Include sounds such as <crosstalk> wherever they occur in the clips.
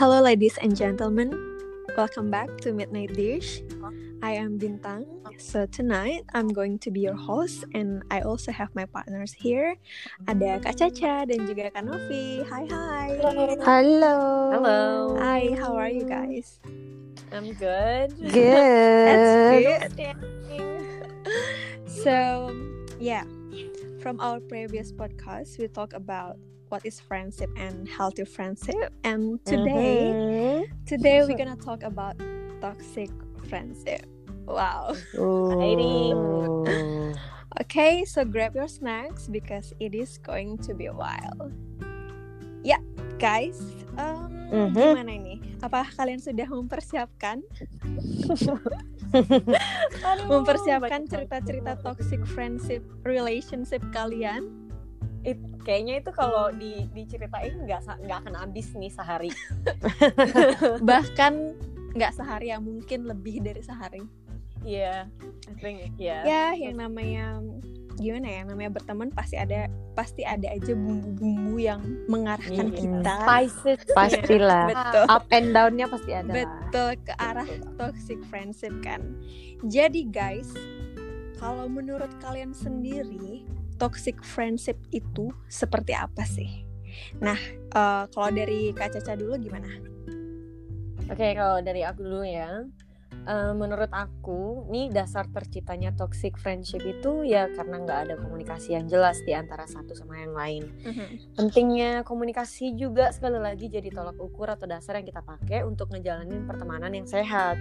Hello, ladies and gentlemen. Welcome back to Midnight Dish. I am Bintang. So tonight I'm going to be your host, and I also have my partners here. Ada Kak Caca dan juga Kak Novi. Hi, hi. Halo. Hello. Hi, how are you guys? I'm good. That's Good. good. So, yeah, from our previous podcast, we talk about what is friendship and healthy friendship, and today. Mhm. Today we're gonna talk about toxic friendship. Wow. Okay, so grab your snacks because it is going to be a while. Ya, guys, um, Mhm. gimana ini? Apa kalian sudah mempersiapkan <laughs> mempersiapkan cerita-cerita toxic friendship relationship kalian? It- kayaknya itu kalau di diceritain nggak nggak akan habis nih sehari. <laughs> Bahkan nggak sehari ya, mungkin lebih dari sehari. Iya, I think ya. ya yang namanya gimana ya namanya berteman pasti ada pasti ada aja bumbu-bumbu yang mengarahkan Iya. kita Spices. <laughs> Pastilah. betul Up and down-nya pasti ada. betul ke arah toxic friendship kan jadi guys kalau menurut kalian sendiri toxic friendship itu seperti apa sih nah eh, kalau dari kak Caca dulu gimana Oke, kalau dari aku dulu ya. Eh, menurut aku, nih dasar terciptanya toxic friendship itu ya karena nggak ada komunikasi yang jelas di antara satu sama yang lain. Pentingnya komunikasi juga sekali lagi jadi tolak ukur atau dasar yang kita pakai untuk ngejalanin pertemanan yang sehat.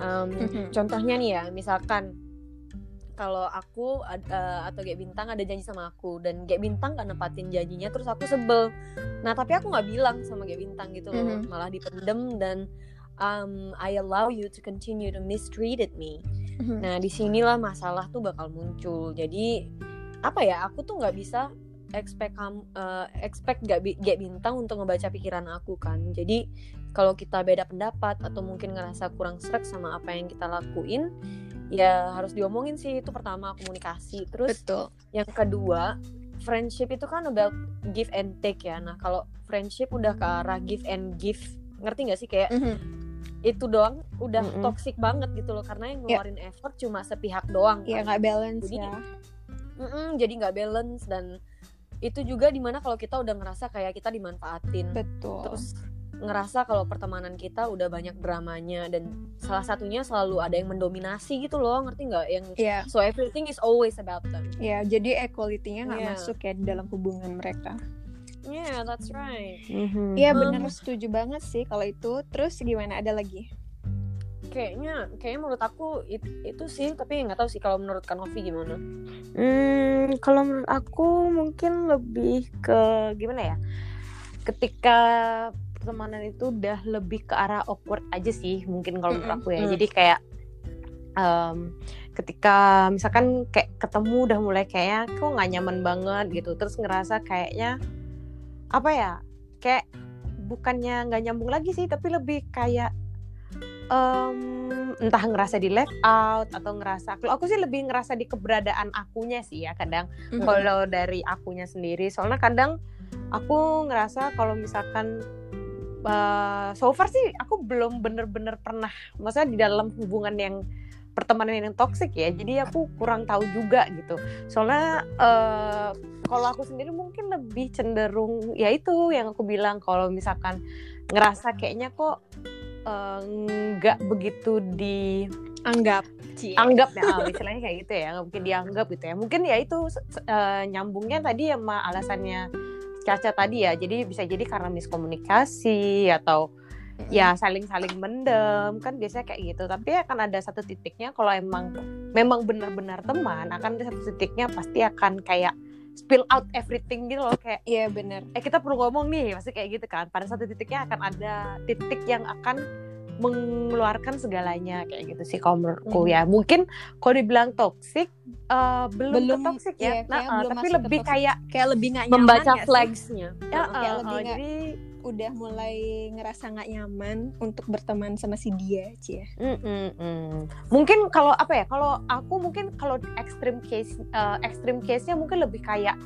Em, Mhm. Contohnya nih ya, misalkan kalau aku eh, atau Gek Bintang ada janji sama aku dan Gek Bintang gak nepatin janjinya terus aku sebel. Nah tapi aku nggak bilang sama Gek Bintang gitu loh, Mhm. malah dipendem dan um, I allow you to continue to mistreated me. Nah di sinilah masalah tuh bakal muncul. Jadi apa ya? Aku tuh nggak bisa expect kamu eh, expect gak, gak bintang untuk ngebaca pikiran aku kan. Jadi kalau kita beda pendapat atau mungkin ngerasa kurang srek sama apa yang kita lakuin, ya harus diomongin sih itu pertama komunikasi. Terus betul yang kedua friendship itu kan about give and take ya. Nah kalau friendship udah ke arah give and give, ngerti nggak sih kayak itu doang udah Mm-mm. toxic banget gitu loh karena yang Ya. ngeluarin effort cuma sepihak doang ya kan. nggak balance Jadi, ya Mm-mm, jadi nggak balance dan itu juga di mana kalau kita udah ngerasa kayak kita dimanfaatin betul terus ngerasa kalau pertemanan kita udah banyak dramanya dan salah satunya selalu ada yang mendominasi gitu loh ngerti nggak yang ya so everything is always about them Ya, jadi equality-nya nggak Iya. masuk ya di dalam hubungan mereka. yeah that's right Mhm. Iya, Hmm. benar setuju banget sih kalau itu. Terus gimana? Ada lagi? kayaknya kayaknya menurut aku it- itu sih tapi nggak tahu sih kalau menurut Kanovi gimana Hmm, kalau menurut aku mungkin lebih ke gimana ya? Ketika pertemanan itu udah lebih ke arah awkward aja sih, mungkin kalau menurut aku ya. Mm-mm. Jadi kayak em, ketika misalkan kayak ketemu udah mulai kayaknya kok nggak nyaman banget gitu, terus ngerasa kayaknya apa ya? Kayak bukannya nggak nyambung lagi sih, tapi lebih kayak em, entah ngerasa di left out atau ngerasa kalau aku sih lebih ngerasa di keberadaan akunya sih ya kadang Mhm. kalau dari akunya sendiri soalnya kadang aku ngerasa kalau misalkan uh, so far sih aku belum bener-bener pernah maksudnya di dalam hubungan yang pertemanan yang toksik ya jadi aku kurang tahu juga gitu soalnya uh, kalau aku sendiri mungkin lebih cenderung ya itu yang aku bilang kalau misalkan ngerasa kayaknya kok uh, nggak begitu di Anggap. Cie. anggap ya ah, istilahnya kayak gitu ya nggak mungkin dianggap gitu ya mungkin ya itu eh, nyambungnya tadi sama alasannya Caca tadi ya. Jadi bisa jadi karena miskomunikasi atau ya saling-saling mendem kan biasanya kayak gitu. Tapi akan ada satu titiknya kalau emang memang benar-benar teman akan ada satu titiknya pasti akan kayak spill out everything gitu loh kayak Iya, benar. eh kita perlu ngomong nih pasti kayak gitu kan. Pada satu titiknya akan ada titik yang akan mengeluarkan segalanya kayak gitu sih kalau menurutku Mhm. ya mungkin kalau dibilang toxic eh, belum, Belum, toxic iya, ya Nah, belum tapi lebih kayak Kayak lebih nggak nyaman membaca flagsnya ya Kayak eh, lebih nggak- jadi Udah mulai ngerasa nggak nyaman untuk berteman sama si dia, Cie. mm, mm, mm. mungkin kalau apa ya kalau aku mungkin kalau extreme case eh, extreme case nya mungkin lebih kayak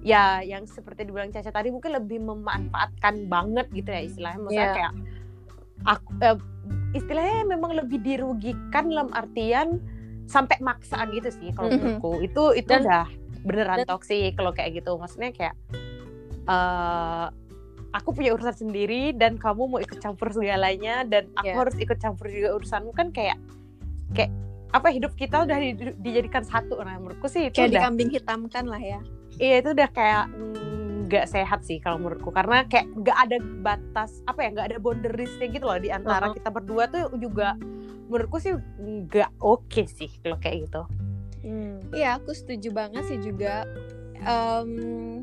ya yang seperti dibilang Caca tadi mungkin lebih memanfaatkan banget gitu ya istilahnya maksudnya Iya. kayak aku eh, istilahnya memang lebih dirugikan dalam artian sampai maksaan gitu sih kalau Mhm. menurutku itu itu Dan- udah beneran dan- toksik kalau kayak gitu maksudnya kayak eh aku punya urusan sendiri dan kamu mau ikut campur segalanya dan aku Iya. harus ikut campur juga urusanmu kan kayak kayak apa hidup kita udah di- dijadikan satu nah menurutku sih itu kayak udah dikambing hitamkan lah ya iya itu udah kayak nggak sehat sih kalau menurutku karena kayak nggak ada batas apa ya nggak ada boundariesnya gitu loh di antara Uh-huh. kita berdua tuh juga menurutku sih nggak oke sih kalau kayak gitu Hmm. Iya, aku setuju banget sih juga Em,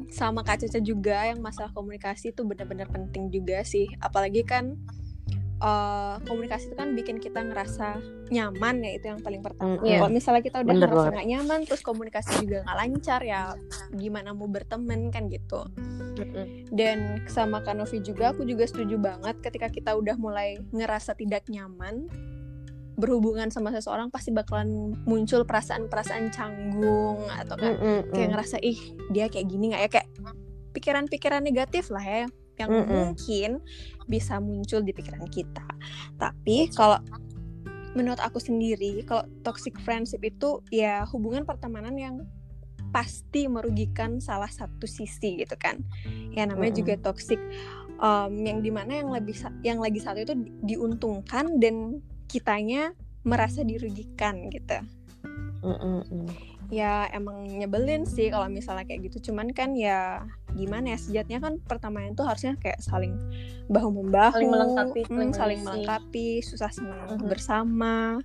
sama Kak Caca juga yang masalah komunikasi itu benar-benar penting juga sih. Apalagi kan eh, komunikasi itu kan bikin kita ngerasa nyaman ya itu yang paling pertama. Mm-mm. Kalau misalnya kita udah Bener ngerasa nggak nyaman, terus komunikasi juga nggak lancar ya, gimana mau berteman kan gitu. Mm-mm. Dan sama Kak Novi juga, aku juga setuju banget ketika kita udah mulai ngerasa tidak nyaman berhubungan sama seseorang pasti bakalan muncul perasaan-perasaan canggung atau Mm-mm. kayak ngerasa ih dia kayak gini nggak ya kayak pikiran-pikiran negatif lah ya yang Mm-mm. mungkin bisa muncul di pikiran kita. Tapi kalau menurut aku sendiri kalau toxic friendship itu ya hubungan pertemanan yang pasti merugikan salah satu sisi gitu kan. Ya namanya Mm-mm. juga toxic um, yang di mana yang lebih yang lagi satu itu di- diuntungkan dan kitanya merasa dirugikan gitu Mm-mm. ya emang nyebelin sih kalau misalnya kayak gitu cuman kan ya gimana ya sejatinya kan pertemanan tuh harusnya kayak saling bahu membahu Saling melengkapi, mm, saling saling melengkapi susah senang Mhm. bersama.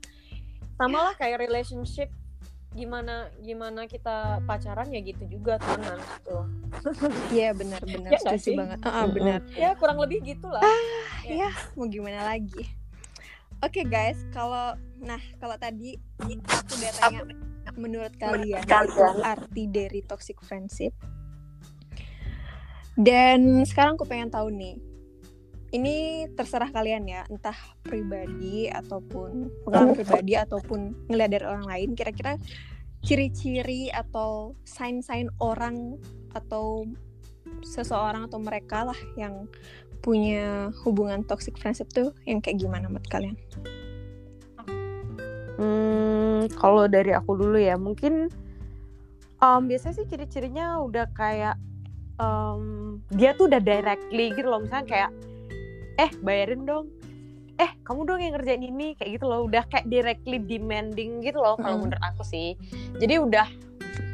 Sama lah kayak relationship gimana gimana kita pacaran ya gitu juga temenan gitu. Iya benar-benar Ya nggak setuju sih? banget. Ah, ah, Mm-mm. benar. Ya kurang lebih gitulah. Ya. mau gimana lagi? Oke guys. Kalau nah kalau tadi aku udah tanya menurut kalian kalian. arti dari toxic friendship dan sekarang aku pengen tahu nih ini terserah kalian ya entah pribadi ataupun pengalaman pribadi ataupun ngeliat dari orang lain kira-kira ciri-ciri atau sign-sign orang atau seseorang atau mereka lah yang punya hubungan toxic friendship tuh yang kayak gimana menurut kalian? Hmm, kalau dari aku dulu ya, mungkin um, biasanya sih ciri-cirinya udah kayak um, dia tuh udah directly gitu loh, misalnya kayak eh bayarin dong, eh kamu dong yang ngerjain ini kayak gitu loh, udah kayak directly demanding gitu loh kalau Mm. menurut aku sih. Jadi udah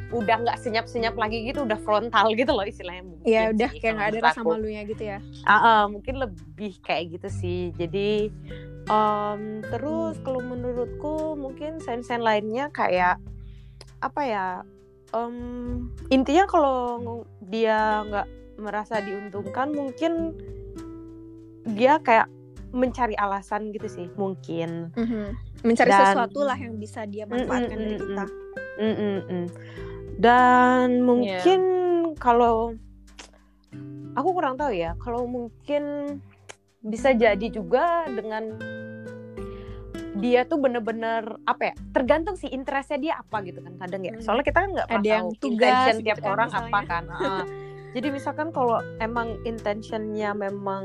udah nggak senyap-senyap lagi gitu, udah frontal gitu loh istilahnya. mungkin Ya udah sih, kayak nggak ada rasa malunya gitu ya. Ah, ah, mungkin lebih kayak gitu sih. Jadi em, terus kalau menurutku mungkin sign-sign lainnya kayak apa ya? Em, intinya kalau dia nggak merasa diuntungkan, mungkin dia kayak mencari alasan gitu sih, mungkin. Mencari Dan- sesuatu lah yang bisa dia manfaatkan Mm, mm, dari kita. Mm, mm, mm. Dan mungkin kalau aku kurang tahu ya, kalau mungkin bisa jadi juga dengan dia tuh bener-bener apa ya tergantung sih interestnya dia apa gitu kan kadang ya Hmm. soalnya kita kan nggak pernah Ada yang tahu tugas intention gitu tiap kan orang misalnya. apa kan <laughs> Ah. jadi misalkan kalau emang intentionnya memang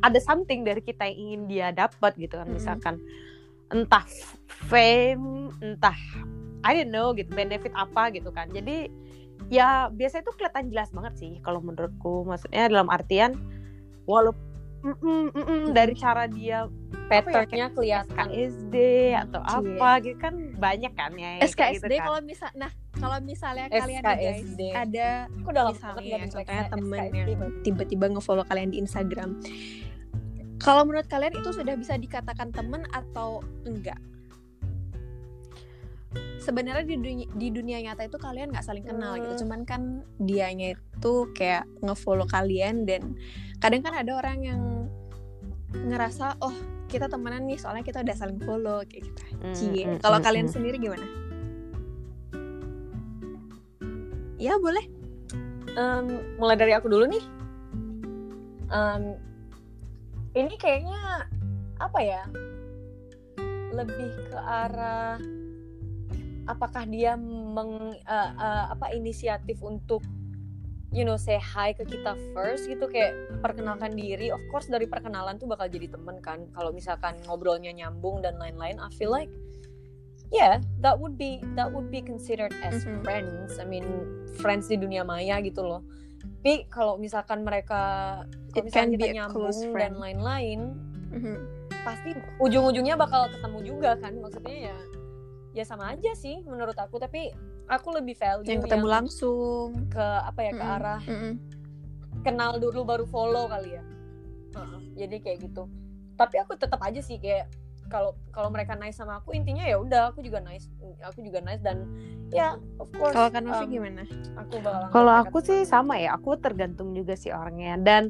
ada something dari kita yang ingin dia dapat gitu kan Mm-mm. misalkan entah fame entah I don't know gitu benefit apa gitu kan jadi ya biasanya itu kelihatan jelas banget sih kalau menurutku maksudnya dalam artian walaupun mm-mm, mm-mm, dari cara dia patternnya kelihatan SKSD atau Cie. apa gitu kan banyak kan ya SKSD gitu kan. kalau misal nah kalau misalnya kalian nih guys SKSD. ada aku udah lama misalnya banget ya, contohnya temen SKSD. yang tiba-tiba ngefollow kalian di Instagram kalau menurut kalian itu sudah bisa dikatakan temen atau enggak sebenarnya di dunia, di dunia nyata itu kalian nggak saling kenal Hmm. gitu cuman kan dianya itu kayak ngefollow kalian dan kadang kan ada orang yang ngerasa oh kita temenan nih soalnya kita udah saling follow kayak gitu Mm, Cie. mm, kalau mm, kalian mm. sendiri gimana ya boleh Em, mulai dari aku dulu nih Em, ini kayaknya apa ya lebih ke arah apakah dia meng eh, eh, apa inisiatif untuk you know say hi ke kita first gitu kayak perkenalkan diri of course dari perkenalan tuh bakal jadi temen kan kalau misalkan ngobrolnya nyambung dan lain-lain I feel like yeah that would be that would be considered as Mhm. friends I mean friends di dunia maya gitu loh tapi kalau misalkan mereka kalau misalkan kita nyambung friend. dan lain-lain Mhm. pasti ujung-ujungnya bakal ketemu juga kan maksudnya ya ya sama aja sih menurut aku tapi aku lebih value yang ketemu yang langsung ke apa ya ke Mm-mm. arah Mm-mm. kenal dulu baru follow kali ya Heeh, jadi kayak gitu tapi aku tetap aja sih kayak kalau kalau mereka nice sama aku intinya ya udah aku juga nice aku juga nice dan ya of course kalau kan um, gimana aku Kalau aku sih sama ya, aku tergantung juga sih orangnya dan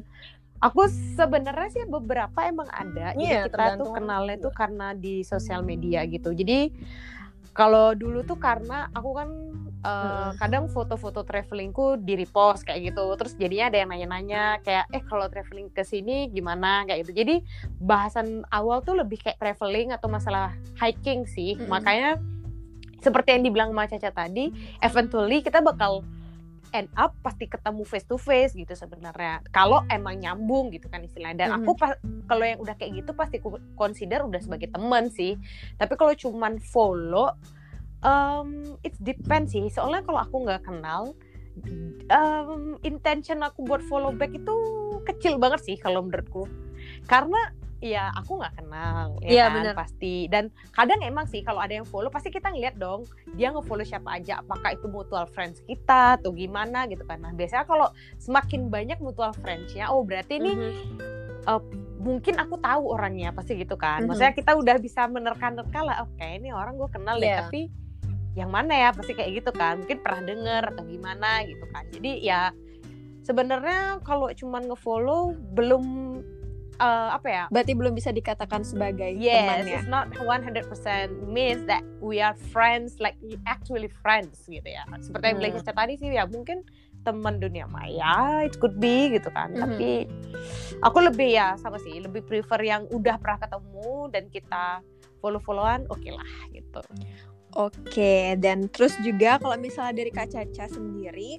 aku sebenarnya sih beberapa emang ada. Iya, Jadi kita tuh kenalnya juga. tuh karena di sosial media gitu. Jadi kalau dulu tuh karena aku kan Mm-mm. kadang foto-foto travelingku di repost kayak gitu. Terus jadinya ada yang nanya-nanya kayak eh kalau traveling ke sini gimana kayak gitu. Jadi bahasan awal tuh lebih kayak traveling atau masalah hiking sih. Mm-mm. Makanya seperti yang dibilang Mbak Caca tadi, eventually kita bakal end up pasti ketemu face to face gitu sebenarnya. Kalau emang nyambung gitu kan istilahnya. Dan aku pas kalau yang udah kayak gitu pasti consider udah sebagai teman sih. Tapi kalau cuman follow um, it depends sih. Soalnya kalau aku nggak kenal um, intention aku buat follow back itu kecil banget sih kalau menurutku. Karena ya aku nggak kenal ya Iya, kan benar. pasti dan kadang emang sih kalau ada yang follow pasti kita ngeliat dong dia nge-follow siapa aja apakah itu mutual friends kita atau gimana gitu kan nah biasanya kalau semakin banyak mutual friends-nya oh berarti ini Mhm. mungkin aku tahu orangnya pasti gitu kan Mhm. maksudnya kita udah bisa menerka-nerka lah oke ini orang gue kenal deh Iya. tapi yang mana ya pasti kayak gitu kan mungkin pernah denger atau gimana gitu kan jadi ya sebenarnya kalau cuman ngefollow belum eh, apa ya berarti belum bisa dikatakan sebagai Yes, teman ya it's not 100% means that we are friends like we actually friends gitu ya. Seperti yang Hmm. Blake Caca tadi sih ya mungkin teman dunia maya it could be gitu kan. Mhm. Tapi aku lebih ya sama sih, lebih prefer yang udah pernah ketemu dan kita follow-followan oke lah gitu. Oke, dan terus juga kalau misalnya dari Kak Caca sendiri,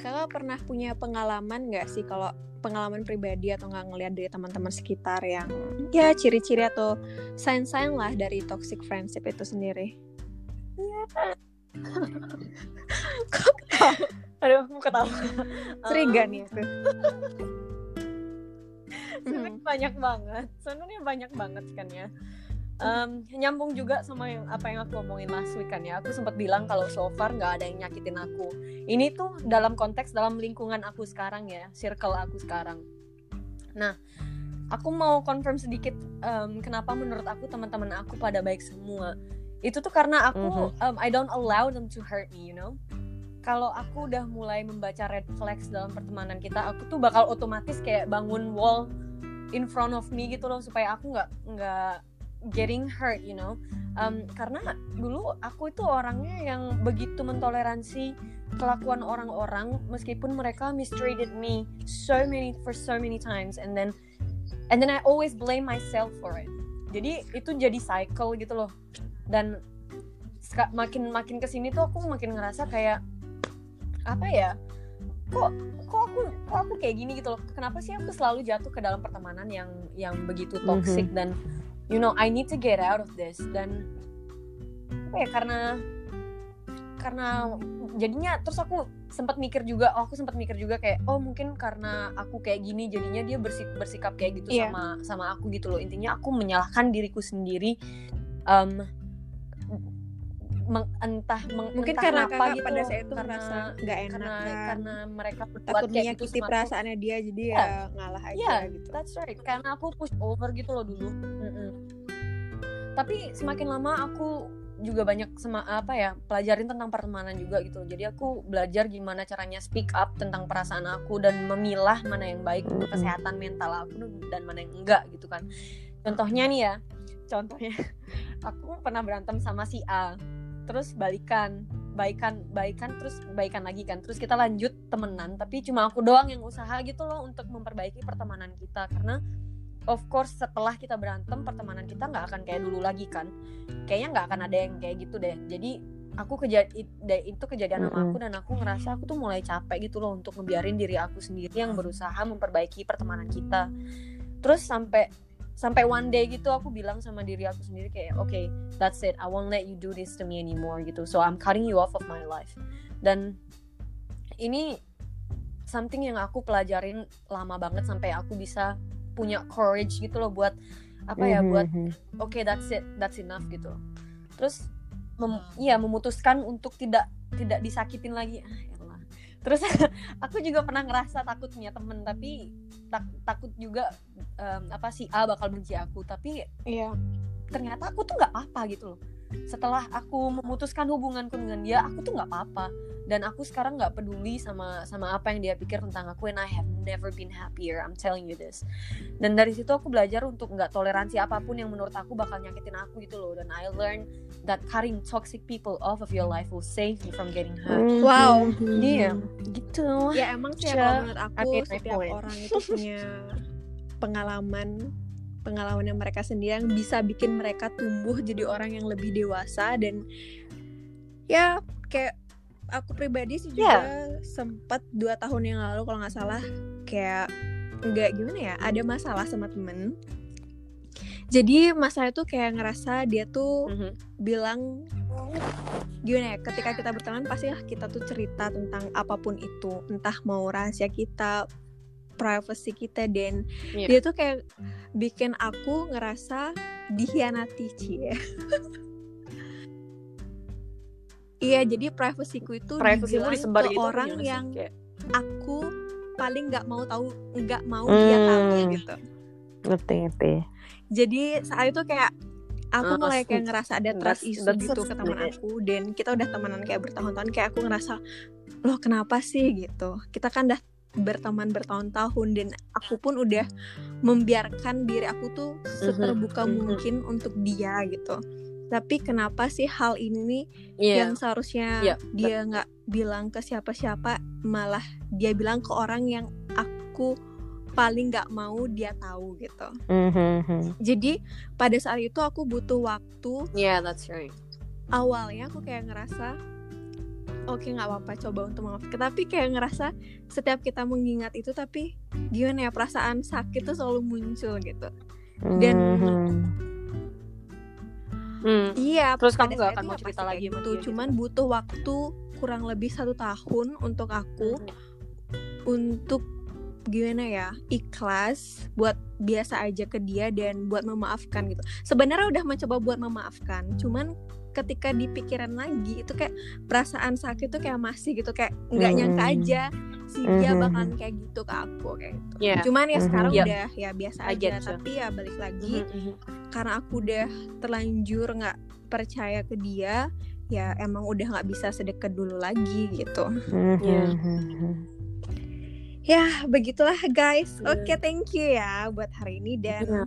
kakak pernah punya pengalaman nggak sih kalau pengalaman pribadi atau nggak ngelihat dari teman-teman sekitar yang ya ciri-ciri atau sign-sign lah dari toxic friendship itu sendiri? <laughs> aduh aku ketawa Curiga Um, nih aku. <laughs> sebenarnya banyak banget sebenarnya banyak banget kan ya Em, nyambung juga sama yang apa yang aku omongin last week kan ya. Aku sempat bilang kalau so far nggak ada yang nyakitin aku. Ini tuh dalam konteks dalam lingkungan aku sekarang ya circle aku sekarang. Nah aku mau confirm sedikit em, kenapa menurut aku teman-teman aku pada baik semua. Itu tuh karena aku em, I don't allow them to hurt me you know? Kalau aku udah mulai membaca red flags dalam pertemanan kita aku tuh bakal otomatis kayak bangun wall in front of me gitu loh supaya aku nggak nggak getting hurt you know. Um, karena dulu aku itu orangnya yang begitu mentoleransi kelakuan orang-orang meskipun mereka mistreated me so many for so many times and then and then I always blame myself for it. Jadi itu jadi cycle gitu loh. Dan makin makin ke sini tuh aku makin ngerasa kayak apa ya kok kok aku kok aku kayak gini gitu loh. Kenapa sih aku selalu jatuh ke dalam pertemanan yang yang begitu toxic dan you know I need to get out of this dan apa ya karena karena jadinya terus aku sempat mikir juga oh aku sempat mikir juga kayak oh mungkin karena aku kayak gini jadinya dia bersik- bersikap kayak gitu Iya. sama sama aku gitu loh intinya aku menyalahkan diriku sendiri em, meng- entah meng- Mungkin entah karena kakak gitu pada saat itu karena merasa nggak enak karena kan. karena mereka takut kayak gitu menyakiti sama aku. perasaannya dia jadi Iya. ya ngalah aja Iya, gitu. that's right. Karena aku push over gitu loh dulu. Mm-mm. Tapi semakin lama aku juga banyak sema apa ya pelajarin tentang pertemanan juga gitu. Jadi aku belajar gimana caranya speak up tentang perasaan aku dan memilah mana yang baik untuk kesehatan mental aku dan mana yang enggak gitu kan. Contohnya nih ya, contohnya <laughs> aku pernah berantem sama si A, terus balikan, baikan, baikan, terus baikan lagi kan, terus kita lanjut temenan, tapi cuma aku doang yang usaha gitu loh untuk memperbaiki pertemanan kita. Karena of course setelah kita berantem pertemanan kita nggak akan kayak dulu lagi kan, kayaknya nggak akan ada yang kayak gitu deh. Jadi aku kejadian itu kejadian sama aku dan aku ngerasa aku tuh mulai capek gitu loh untuk ngebiarin diri aku sendiri yang berusaha memperbaiki pertemanan kita. Terus sampai sampai one day gitu aku bilang sama diri aku sendiri kayak oke that's it. I won't let you do this to me anymore gitu. So I'm cutting you off of my life. Dan ini something yang aku pelajarin lama banget sampai aku bisa punya courage gitu loh buat apa ya buat Mhm. oke that's it. That's enough gitu. Terus mem- iya memutuskan untuk tidak tidak disakitin lagi. Terus <laughs> aku juga pernah ngerasa takut punya temen tapi tak- takut juga em, apa si A bakal benci aku tapi Iya. ternyata aku tuh nggak apa-apa gitu loh setelah aku memutuskan hubunganku dengan dia aku tuh nggak apa-apa dan aku sekarang nggak peduli sama sama apa yang dia pikir tentang aku and I have never been happier I'm telling you this dan dari situ aku belajar untuk nggak toleransi apa pun yang menurut aku bakal nyakitin aku gitu loh dan I learn that cutting toxic people off of your life will save you from getting hurt Mhm. Wow. Iya, gitu Ya emang sih ya, kalau menurut aku setiap point. orang itu punya <laughs> pengalaman pengalaman yang mereka sendiri yang bisa bikin mereka tumbuh jadi orang yang lebih dewasa dan ya kayak aku pribadi sih juga sempat dua tahun yang lalu kalau nggak salah kayak nggak gimana ya ada masalah sama temen jadi masalah itu kayak ngerasa dia tuh Mhm. bilang gimana ya ketika kita berteman pasti kita tuh cerita tentang apa pun itu entah mau rahasia kita privacy kita dan Iya. dia tuh kayak bikin aku ngerasa dihianati cie <laughs> iya jadi privasiku itu dibilang disebar ke gitu orang yang Kayak, aku paling nggak mau tahu nggak mau dia tahu Hmm. gitu. Ngerti ngerti. Jadi saat itu kayak aku Ah, mulai kayak ngerasa ada trust issue that's gitu ke teman aku dan kita udah temenan kayak bertahun-tahun kayak aku ngerasa loh kenapa sih? gitu. Kita kan udah berteman bertahun-tahun dan aku pun udah membiarkan diri aku tuh seterbuka mhm. mungkin untuk dia gitu tapi kenapa sih hal ini Iya. yang seharusnya Iya, dia nggak bilang ke siapa-siapa malah dia bilang ke orang yang aku paling nggak mau dia tahu gitu Mhm. jadi pada saat itu aku butuh waktu Yeah, that's right. awalnya aku kayak ngerasa oke nggak apa-apa coba untuk memaafkan tapi kayak ngerasa setiap kita mengingat itu tapi gimana ya perasaan sakit tuh selalu muncul gitu Dan- Mhm. Hmm. iya Terus kamu saat akan mau cerita lagi sama gitu dia gitu? cuman butuh waktu kurang lebih satu tahun untuk aku untuk gimana ya ikhlas buat biasa aja ke dia dan buat memaafkan gitu sebenarnya udah mencoba buat memaafkan cuman ketika dipikiran lagi itu kayak perasaan sakit tuh kayak masih gitu kayak nggak Hmm. nyangka aja si dia Mhm. bakalan kayak gitu ke aku kayak gitu Iya. cuman ya sekarang Iya. udah ya biasa aja you. tapi ya balik lagi Mhm, mhm. karena aku udah terlanjur nggak percaya ke dia ya emang udah nggak bisa sedekat dulu lagi gitu Iya. Mhm. ya begitulah guys Iya. oke thank you ya buat hari ini dan Iya.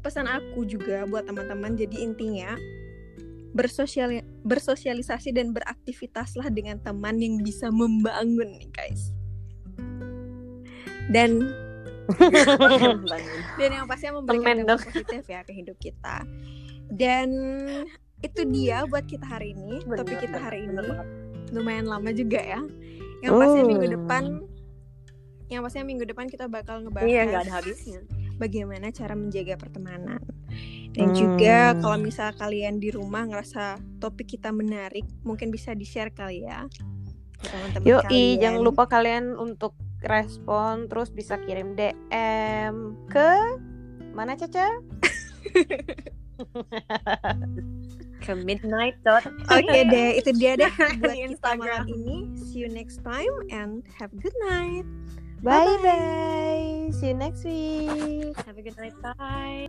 pesan aku juga buat teman-teman jadi intinya bersosial bersosialisasi dan beraktivitaslah dengan teman yang bisa membangun nih guys. Dan dan yang pasti memberikan dampak positif ya ke hidup kita. Dan itu dia buat kita hari ini. Bener, topik kita hari bener ini lumayan lama juga ya. Yang pasti minggu Oh. depan yang pastinya minggu depan kita bakal ngebahas Iya, nggak ada habisnya. Bagaimana cara menjaga pertemanan dan juga Hmm. kalau misal kalian di rumah ngerasa topik kita menarik mungkin bisa di share kali ya Yoi, kalian. jangan lupa kalian untuk respon terus bisa kirim DM ke mana Caca? <laughs> Ke midnight dot. Oke deh, itu dia deh <laughs> buat Di kita malam Instagram. ini. See you next time and have a good night. Bye bye. See you next week. Have a good night. Bye.